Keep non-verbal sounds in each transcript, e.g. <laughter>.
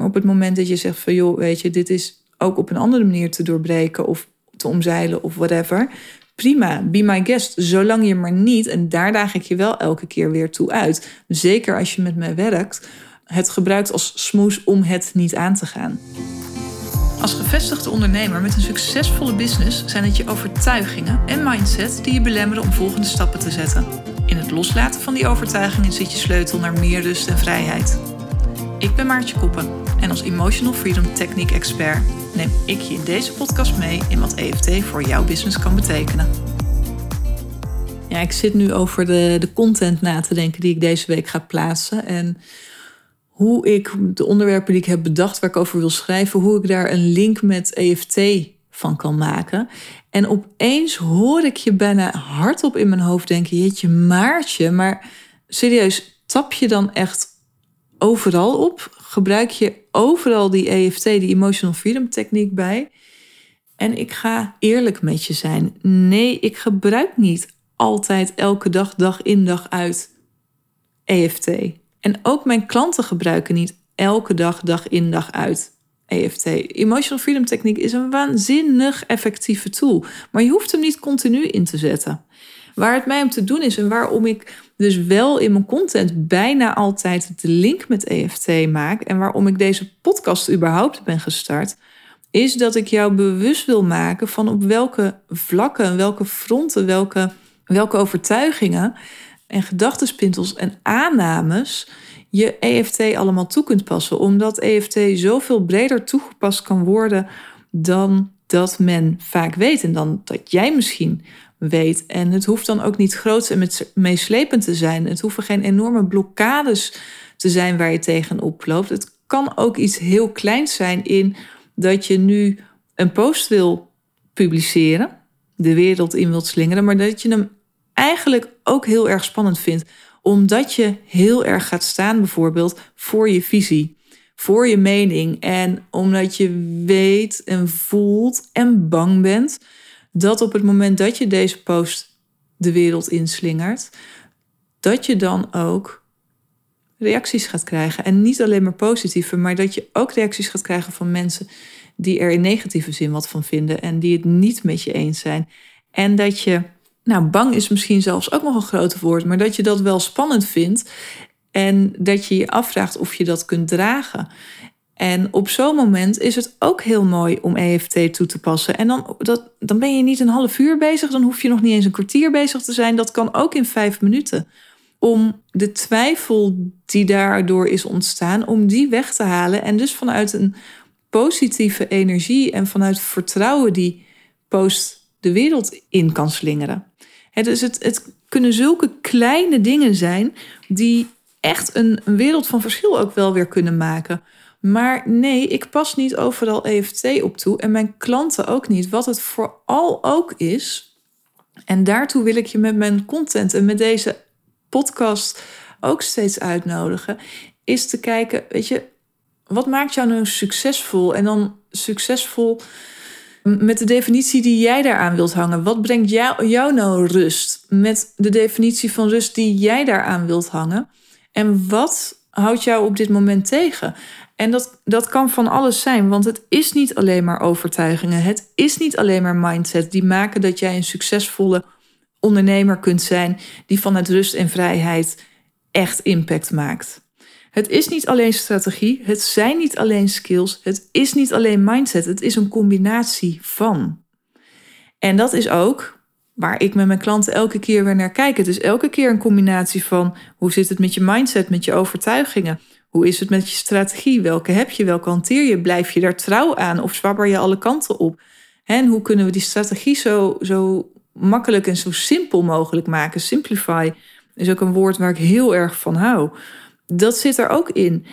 Maar op het moment dat je zegt van joh, weet je, dit is ook op een andere manier te doorbreken of te omzeilen of whatever. Prima, be my guest. Zolang je maar niet, en daar daag ik je wel elke keer weer toe uit. Zeker als je met mij werkt, het gebruikt als smoes om het niet aan te gaan. Als gevestigde ondernemer met een succesvolle business zijn het je overtuigingen en mindset die je belemmeren om volgende stappen te zetten. In het loslaten van die overtuigingen zit je sleutel naar meer rust en vrijheid. Ik ben Maartje Koppen en als Emotional Freedom Technique Expert neem ik je in deze podcast mee in wat EFT voor jouw business kan betekenen. Ja, ik zit nu over de, de content na te denken die ik deze week ga plaatsen. En hoe ik de onderwerpen die ik heb bedacht waar ik over wil schrijven, hoe ik daar een link met EFT van kan maken. En opeens hoor ik je bijna hardop in mijn hoofd denken: Jeetje, Maartje, maar serieus, tap je dan echt overal op? Gebruik je overal die EFT, die Emotional Freedom Techniek bij? En ik ga eerlijk met je zijn. Nee, ik gebruik niet altijd elke dag, dag in, dag uit EFT. En ook mijn klanten gebruiken niet elke dag, dag in, dag uit EFT. Emotional Freedom Techniek is een waanzinnig effectieve tool. Maar je hoeft hem niet continu in te zetten. Waar het mij om te doen is en waarom ik dus wel in mijn content bijna altijd de link met EFT maak en waarom ik deze podcast überhaupt ben gestart, is dat ik jou bewust wil maken van op welke vlakken, welke fronten, welke, welke overtuigingen en gedachtenspintels en aannames je EFT allemaal toe kunt passen. Omdat EFT zoveel breder toegepast kan worden dan dat men vaak weet. En dan dat jij misschien weet. En het hoeft dan ook niet groot en meeslepend te zijn. Het hoeven geen enorme blokkades te zijn waar je tegenop loopt. Het kan ook iets heel kleins zijn in dat je nu een post wil publiceren, de wereld in wilt slingeren, maar dat je hem eigenlijk ook heel erg spannend vindt, omdat je heel erg gaat staan bijvoorbeeld voor je visie, voor je mening en omdat je weet en voelt en bang bent dat op het moment dat je deze post de wereld inslingert, dat je dan ook reacties gaat krijgen. En niet alleen maar positieve, maar dat je ook reacties gaat krijgen van mensen die er in negatieve zin wat van vinden en die het niet met je eens zijn. En dat je nou, bang is misschien zelfs ook nog een groot woord, maar dat je dat wel spannend vindt en dat je je afvraagt of je dat kunt dragen. En op zo'n moment is het ook heel mooi om EFT toe te passen. En dan, dat, dan ben je niet een half uur bezig, dan hoef je nog niet eens een kwartier bezig te zijn. Dat kan ook in vijf minuten. Om de twijfel die daardoor is ontstaan, om die weg te halen. En dus vanuit een positieve energie en vanuit vertrouwen die post de wereld in kan slingeren. Het, dus het, het kunnen zulke kleine dingen zijn die echt een, een wereld van verschil ook wel weer kunnen maken. Maar nee, ik pas niet overal EFT op toe en mijn klanten ook niet. Wat het vooral ook is, en daartoe wil ik je met mijn content en met deze podcast ook steeds uitnodigen, is te kijken, weet je, wat maakt jou nou succesvol? En dan succesvol met de definitie die jij daaraan wilt hangen. Wat brengt jou, jou nou rust? Met de definitie van rust die jij daaraan wilt hangen. En wat houdt jou op dit moment tegen? En dat, dat kan van alles zijn, want het is niet alleen maar overtuigingen. Het is niet alleen maar mindset die maken dat jij een succesvolle ondernemer kunt zijn die vanuit rust en vrijheid echt impact maakt. Het is niet alleen strategie, het zijn niet alleen skills, het is niet alleen mindset, het is een combinatie van. En dat is ook waar ik met mijn klanten elke keer weer naar kijk. Het is elke keer een combinatie van hoe zit het met je mindset, met je overtuigingen. Hoe is het met je strategie? Welke heb je? Welke hanteer je? Blijf je daar trouw aan of zwabber je alle kanten op? En hoe kunnen we die strategie zo, zo makkelijk en zo simpel mogelijk maken? Simplify is ook een woord waar ik heel erg van hou dat zit er ook in.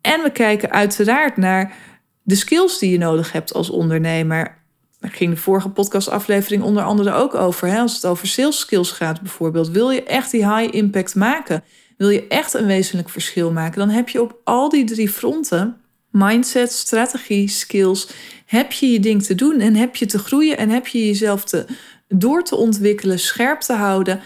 En we kijken uiteraard naar de skills die je nodig hebt als ondernemer. Daar ging de vorige podcastaflevering onder andere ook over. Hè? Als het over sales skills gaat bijvoorbeeld. Wil je echt die high impact maken? Wil je echt een wezenlijk verschil maken? Dan heb je op al die drie fronten, mindset, strategie, skills, heb je je ding te doen en heb je te groeien en heb je jezelf te, door te ontwikkelen, scherp te houden.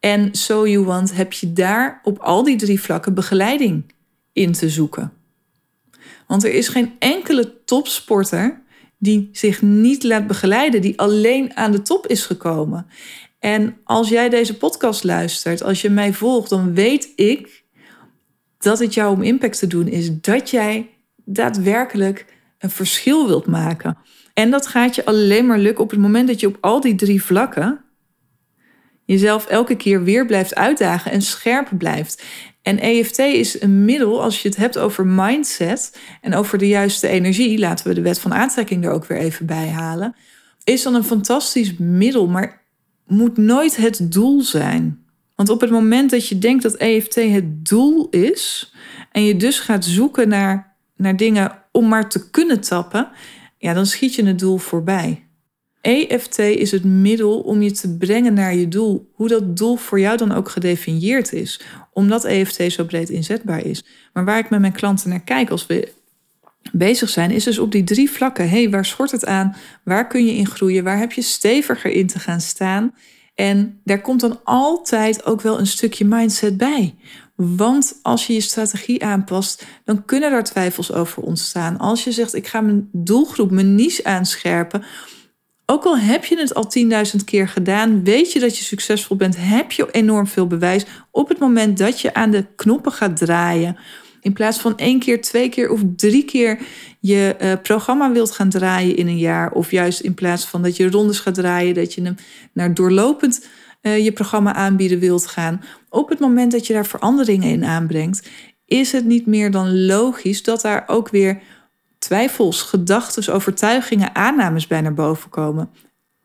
En So You Want heb je daar op al die drie vlakken begeleiding in te zoeken. Want er is geen enkele topsporter die zich niet laat begeleiden, die alleen aan de top is gekomen. En als jij deze podcast luistert, als je mij volgt, dan weet ik dat het jou om impact te doen is. Dat jij daadwerkelijk een verschil wilt maken. En dat gaat je alleen maar lukken op het moment dat je op al die drie vlakken jezelf elke keer weer blijft uitdagen en scherp blijft. En EFT is een middel als je het hebt over mindset en over de juiste energie. Laten we de wet van aantrekking er ook weer even bij halen. Is dan een fantastisch middel, maar moet nooit het doel zijn. Want op het moment dat je denkt dat EFT het doel is en je dus gaat zoeken naar, naar dingen om maar te kunnen tappen, ja, dan schiet je het doel voorbij. EFT is het middel om je te brengen naar je doel, hoe dat doel voor jou dan ook gedefinieerd is, omdat EFT zo breed inzetbaar is. Maar waar ik met mijn klanten naar kijk als we bezig zijn, is dus op die drie vlakken. hey, waar schort het aan? Waar kun je in groeien? Waar heb je steviger in te gaan staan? En daar komt dan altijd ook wel een stukje mindset bij. Want als je je strategie aanpast, dan kunnen daar twijfels over ontstaan. Als je zegt, ik ga mijn doelgroep, mijn niche aanscherpen. Ook al heb je het al 10.000 keer gedaan, weet je dat je succesvol bent, heb je enorm veel bewijs. Op het moment dat je aan de knoppen gaat draaien, in plaats van één keer, twee keer of drie keer je uh, programma wilt gaan draaien in een jaar, of juist in plaats van dat je rondes gaat draaien, dat je hem naar doorlopend uh, je programma aanbieden wilt gaan. Op het moment dat je daar veranderingen in aanbrengt, is het niet meer dan logisch dat daar ook weer twijfels, gedachten, overtuigingen, aannames bij naar boven komen.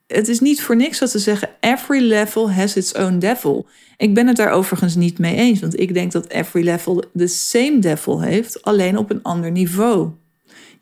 Het is niet voor niks dat ze zeggen: every level has its own devil. Ik ben het daar overigens niet mee eens, want ik denk dat every level the same devil heeft, alleen op een ander niveau.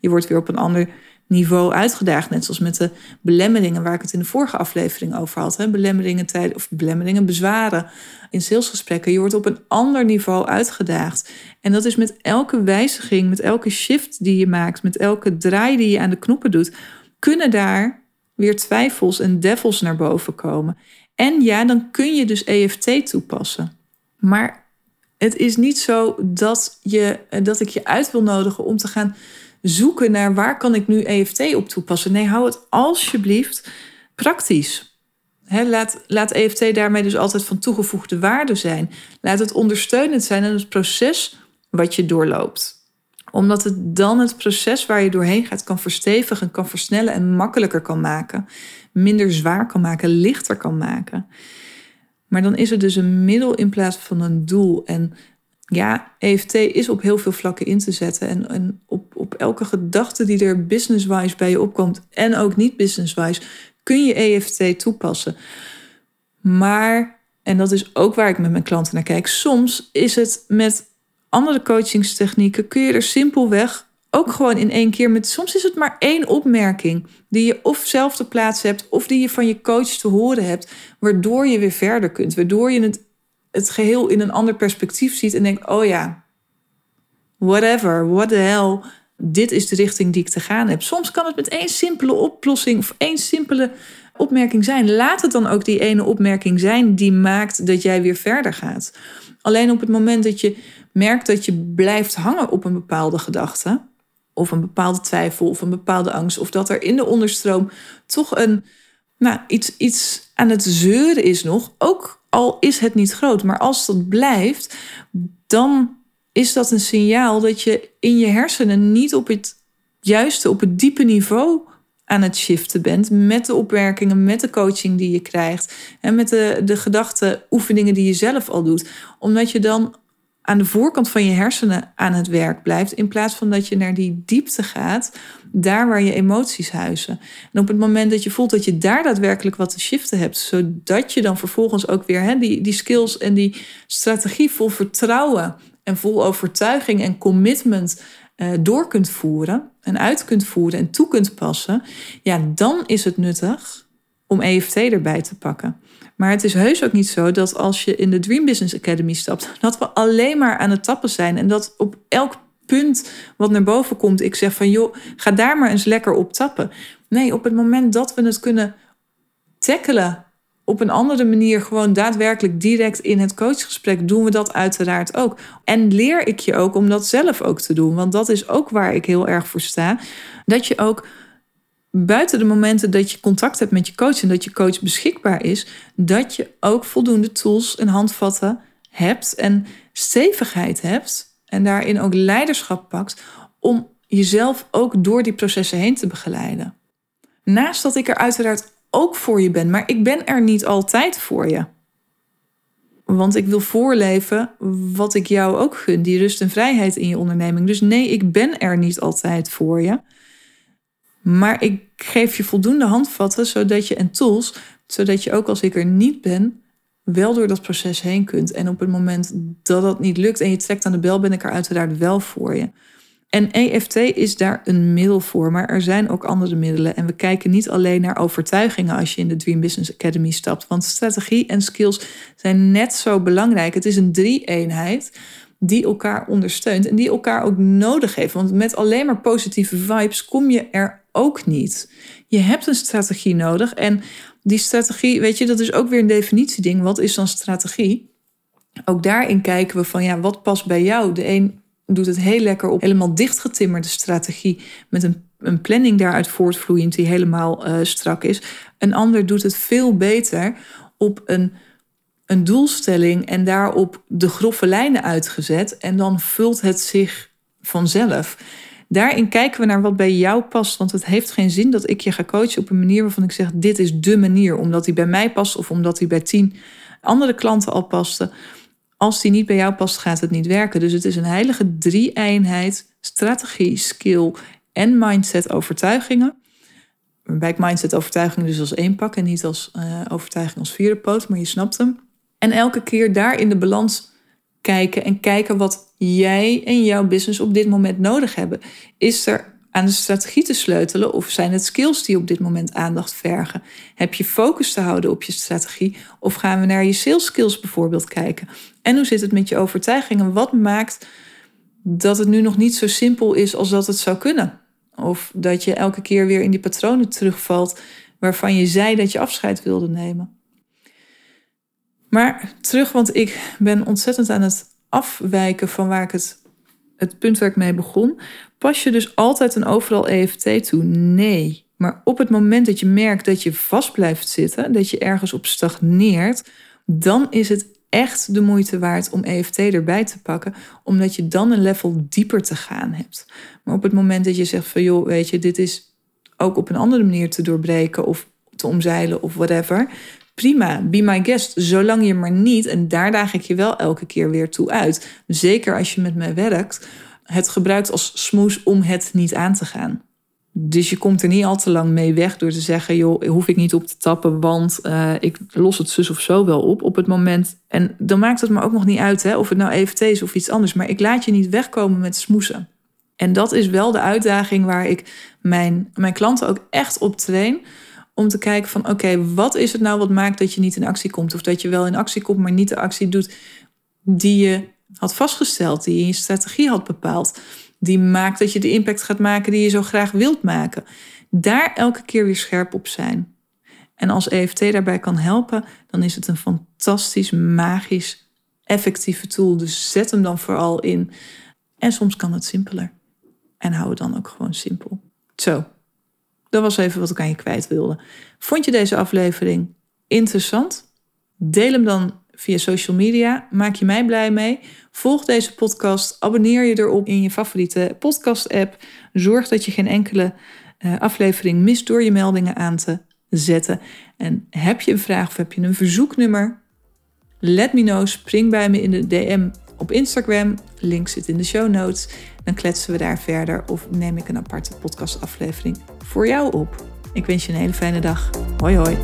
Je wordt weer op een ander niveau uitgedaagd. Net zoals met de belemmeringen waar ik het in de vorige aflevering over had. Hè? Belemmeringen, tijd, of belemmeringen, bezwaren in salesgesprekken. Je wordt op een ander niveau uitgedaagd. En dat is met elke wijziging, met elke shift die je maakt, met elke draai die je aan de knoppen doet, kunnen daar weer twijfels en devils naar boven komen. En ja, dan kun je dus EFT toepassen. Maar het is niet zo dat, je, dat ik je uit wil nodigen om te gaan zoeken naar waar kan ik nu EFT op toepassen. Nee, hou het alsjeblieft praktisch. laat, laat EFT daarmee dus altijd van toegevoegde waarde zijn. Laat het ondersteunend zijn in het proces wat je doorloopt omdat het dan het proces waar je doorheen gaat kan verstevigen, kan versnellen en makkelijker kan maken. Minder zwaar kan maken, lichter kan maken. Maar dan is het dus een middel in plaats van een doel. En ja, EFT is op heel veel vlakken in te zetten. En, en op, op elke gedachte die er business-wise bij je opkomt en ook niet business-wise, kun je EFT toepassen. Maar, en dat is ook waar ik met mijn klanten naar kijk, soms is het met andere coachingstechnieken, kun je er simpelweg ook gewoon in één keer met, soms is het maar één opmerking die je of zelf te plaatsen hebt of die je van je coach te horen hebt, waardoor je weer verder kunt, waardoor je het het geheel in een ander perspectief ziet en denkt: oh ja, whatever, what the hell, dit is de richting die ik te gaan heb. Soms kan het met één simpele oplossing of één simpele opmerking zijn. Laat het dan ook die ene opmerking zijn die maakt dat jij weer verder gaat. Alleen op het moment dat je merkt dat je blijft hangen op een bepaalde gedachte, of een bepaalde twijfel, of een bepaalde angst, of dat er in de onderstroom toch een, nou, iets, iets aan het zeuren is nog, ook al is het niet groot. Maar als dat blijft, dan is dat een signaal dat je in je hersenen niet op het juiste, op het diepe niveau aan het shiften bent. Met de opwerkingen, met de coaching die je krijgt. En met de, de gedachte, oefeningen die je zelf al doet. Omdat je dan aan de voorkant van je hersenen aan het werk blijft, in plaats van dat je naar die diepte gaat, daar waar je emoties huizen. En op het moment dat je voelt dat je daar daadwerkelijk wat te shiften hebt, zodat je dan vervolgens ook weer die, die skills en die strategie vol vertrouwen en vol overtuiging en commitment uh, door kunt voeren en uit kunt voeren en toe kunt passen, ja, dan is het nuttig om EFT erbij te pakken. Maar het is heus ook niet zo dat als je in de Dream Business Academy stapt, <laughs> dat we alleen maar aan het tappen zijn. En dat op elk punt wat naar boven komt, ik zeg van joh, ga daar maar eens lekker op tappen. Nee, op het moment dat we het kunnen tackelen op een andere manier, gewoon daadwerkelijk direct in het coachgesprek, doen we dat uiteraard ook. En leer ik je ook om dat zelf ook te doen. Want dat is ook waar ik heel erg voor sta. Dat je ook buiten de momenten dat je contact hebt met je coach en dat je coach beschikbaar is, dat je ook voldoende tools en handvatten hebt en stevigheid hebt en daarin ook leiderschap pakt om jezelf ook door die processen heen te begeleiden. Naast dat ik er uiteraard ook voor je ben, maar ik ben er niet altijd voor je. Want ik wil voorleven wat ik jou ook gun, die rust en vrijheid in je onderneming. Dus nee, ik ben er niet altijd voor je. Maar ik geef je voldoende handvatten zodat je, en tools, zodat je ook als ik er niet ben, wel door dat proces heen kunt. En op het moment dat dat niet lukt en je trekt aan de bel, ben ik er uiteraard wel voor je. En EFT is daar een middel voor, maar er zijn ook andere middelen. En we kijken niet alleen naar overtuigingen als je in de Dream Business Academy stapt. Want strategie en skills zijn net zo belangrijk. Het is een drie-eenheid die elkaar ondersteunt en die elkaar ook nodig heeft. Want met alleen maar positieve vibes kom je er ook niet. Je hebt een strategie nodig en die strategie, weet je, dat is ook weer een definitieding. Wat is dan strategie? Ook daarin kijken we van ja, wat past bij jou? De een doet het heel lekker op helemaal dichtgetimmerde strategie met een, een planning daaruit voortvloeiend die helemaal uh, strak is. Een ander doet het veel beter op een, een doelstelling en daarop de grove lijnen uitgezet en dan vult het zich vanzelf. Daarin kijken we naar wat bij jou past. Want het heeft geen zin dat ik je ga coachen op een manier waarvan ik zeg: dit is de manier, omdat die bij mij past of omdat die bij tien andere klanten al paste. Als die niet bij jou past, gaat het niet werken. Dus het is een heilige drie-eenheid: strategie, skill en mindset overtuigingen. Waarbij mindset overtuigingen dus als één pak en niet als uh, overtuiging als vierde poot, maar je snapt hem. En elke keer daar in de balans kijken en kijken wat jij en jouw business op dit moment nodig hebben. Is er aan de strategie te sleutelen of zijn het skills die op dit moment aandacht vergen? Heb je focus te houden op je strategie of gaan we naar je sales skills bijvoorbeeld kijken? En hoe zit het met je overtuigingen? Wat maakt dat het nu nog niet zo simpel is als dat het zou kunnen? Of dat je elke keer weer in die patronen terugvalt waarvan je zei dat je afscheid wilde nemen. Maar terug, want ik ben ontzettend aan het afwijken van waar ik het, het punt waar ik mee begon. Pas je dus altijd en overal EFT toe? Nee. Maar op het moment dat je merkt dat je vast blijft zitten, dat je ergens op stagneert, dan is het echt de moeite waard om EFT erbij te pakken, omdat je dan een level dieper te gaan hebt. Maar op het moment dat je zegt van joh, weet je, dit is ook op een andere manier te doorbreken of te omzeilen of whatever, prima, be my guest. Zolang je maar niet, en daar daag ik je wel elke keer weer toe uit. Zeker als je met mij werkt, het gebruikt als smoes om het niet aan te gaan. Dus je komt er niet al te lang mee weg door te zeggen: joh, hoef ik niet op te tappen, want uh, ik los het zus of zo wel op op het moment. En dan maakt het me ook nog niet uit hè, of het nou EFT is of iets anders. Maar ik laat je niet wegkomen met smoesen. En dat is wel de uitdaging waar ik mijn, mijn klanten ook echt op train om te kijken van oké, wat is het nou wat maakt dat je niet in actie komt? Of dat je wel in actie komt, maar niet de actie doet die je had vastgesteld, die je je strategie had bepaald. Die maakt dat je de impact gaat maken die je zo graag wilt maken. Daar elke keer weer scherp op zijn. En als EFT daarbij kan helpen, dan is het een fantastisch, magisch, effectieve tool. Dus zet hem dan vooral in. En soms kan het simpeler. En hou het dan ook gewoon simpel. Zo, dat was even wat ik aan je kwijt wilde. Vond je deze aflevering interessant? Deel hem dan via social media. Maak je mij blij mee. Volg deze podcast. Abonneer je erop in je favoriete podcast-app. Zorg dat je geen enkele uh, aflevering mist door je meldingen aan te zetten. En heb je een vraag of heb je een verzoeknummer? Let me know. Spring bij me in de DM op Instagram. Link zit in de show notes. Dan kletsen we daar verder of neem ik een aparte podcastaflevering voor jou op. Ik wens je een hele fijne dag. Hoi hoi.